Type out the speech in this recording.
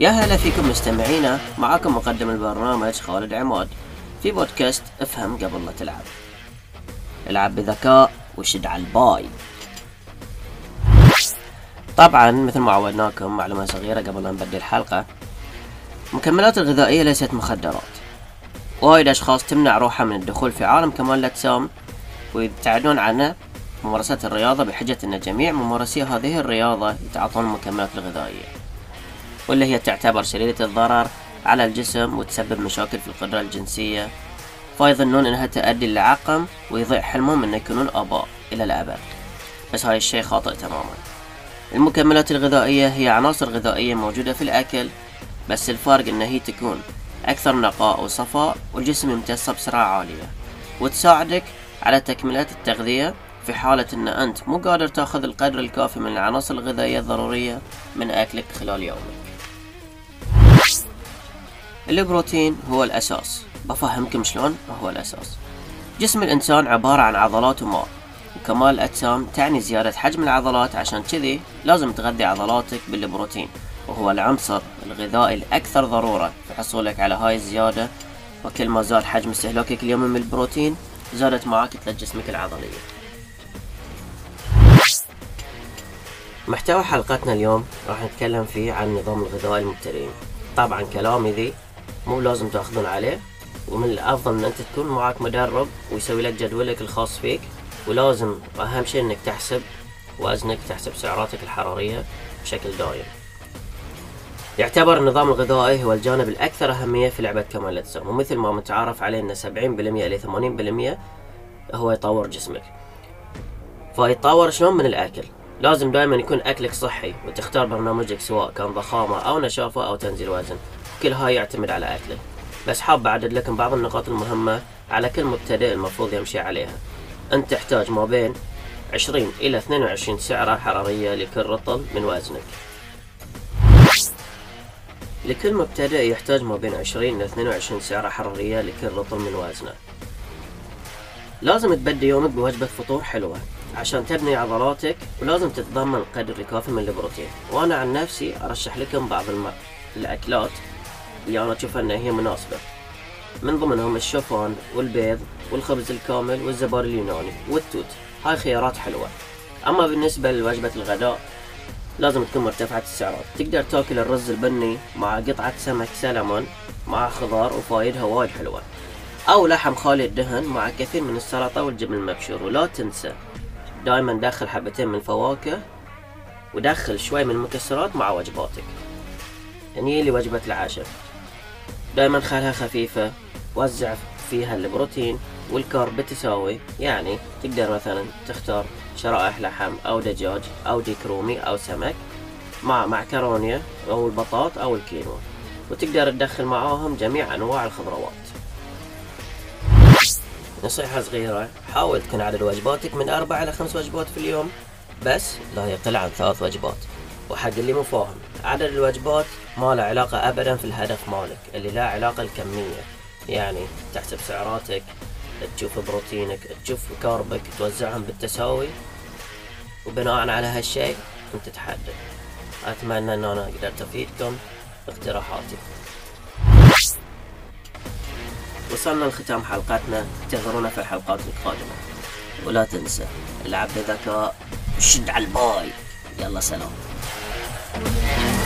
يا هلا فيكم مستمعينا معاكم مقدم البرنامج خالد عماد في بودكاست أفهم قبل لا تلعب. العب بذكاء وشد على الباي. طبعا مثل ما عودناكم معلومة صغيرة قبل لا نبدي الحلقة المكملات الغذائية ليست مخدرات. وايد أشخاص تمنع روحها من الدخول في عالم كمال الأجسام ويبتعدون عنه ممارسة الرياضة بحجة أن جميع ممارسي هذه الرياضة يتعاطون المكملات الغذائية. واللي هي تعتبر شديدة الضرر على الجسم وتسبب مشاكل في القدرة الجنسية. فيظنون إنها تؤدي للعقم ويضيع حلمهم ان يكونون آباء إلى الأبد. بس هاي الشيء خاطئ تماما. المكملات الغذائية هي عناصر غذائية موجودة في الأكل بس الفرق إن هي تكون أكثر نقاء وصفاء والجسم يمتصها بسرعة عالية. وتساعدك على تكملة التغذية في حالة إن أنت مو قادر تأخذ القدر الكافي من العناصر الغذائية الضرورية من أكلك خلال يومك. البروتين هو الأساس. بفهمكم شلون هو الأساس. جسم الإنسان عبارة عن عضلات وماء وكمال الأجسام تعني زيادة حجم العضلات عشان كذي لازم تغذي عضلاتك بالبروتين وهو العنصر الغذائي الأكثر ضرورة في حصولك على هاي الزيادة. وكل ما زاد حجم استهلاكك اليومي من البروتين زادت معك كتلة جسمك العضلية. محتوى حلقتنا اليوم راح نتكلم فيه عن النظام الغذائي المبتدئين. طبعا كلامي ذي مو لازم تاخذون عليه. ومن الأفضل إن أنت تكون معك مدرب ويسوي لك جدولك الخاص فيك. ولازم أهم شيء إنك تحسب وزنك تحسب سعراتك الحرارية بشكل دائم يعتبر النظام الغذائي هو الجانب الأكثر أهمية في لعبة كمال الأجسام ومثل ما متعارف عليه أن 70% إلى 80% هو يطور جسمك. فيتطور شلون؟ من الأكل. لازم دائما يكون أكلك صحي وتختار برنامجك سواء كان ضخامة أو نشافة أو تنزيل وزن. كل هاي يعتمد على أكله. بس حاب أعدد لكم بعض النقاط المهمة على كل مبتدئ المفروض يمشي عليها. أنت تحتاج ما بين 20 إلى 22 سعرة حرارية لكل رطل من وزنك. لكل مبتدئ يحتاج ما بين 20 إلى 22 سعرة حرارية لكل رطل من وزنه. لازم تبدي يومك بوجبة فطور حلوة عشان تبني عضلاتك ولازم تتضمن قدر الكافي من البروتين. وأنا عن نفسي أرشح لكم بعض الم... الأكلات اللي أنا أشوف أنها هي مناسبة من ضمنهم الشوفان والبيض والخبز الكامل والزبار اليوناني والتوت. هاي خيارات حلوة. أما بالنسبة لوجبة الغداء لازم تكون مرتفعة السعرات. تقدر تاكل الرز البني مع قطعة سمك سلمون مع خضار وفايدها وايد حلوة. أو لحم خالي الدهن مع كثير من السلطة والجبن المبشور. ولا تنسى دائما دخل حبتين من الفواكه ودخل شوي من المكسرات مع وجباتك. هني لي وجبة العشاء. دائما خلها خفيفة وزع فيها البروتين والكارب بالتساوي يعني تقدر مثلا تختار شرائح لحم أو دجاج أو ديك رومي أو سمك مع معكرونيا أو البطاط أو الكينوا وتقدر تدخل معاهم جميع أنواع الخضروات. نصيحة صغيرة حاول تكون عدد وجباتك من أربع إلى خمس وجبات في اليوم بس لا يقل عن ثلاث وجبات. وحق اللي مو فاهم. عدد الوجبات ما له علاقة أبدا في الهدف مالك اللي له علاقة الكمية. يعني تحسب سعراتك تشوف بروتينك تشوف كاربك توزعهم بالتساوي. وبناء على هالشيء أنت تحدد. أتمنى إن أنا قدرت أفيدكم باقتراحاتي. وصلنا لختام حلقتنا. انتظرونا في الحلقات القادمة. ولا تنسى العب بذكاء وشد على الباي يلا سلام. Yeah.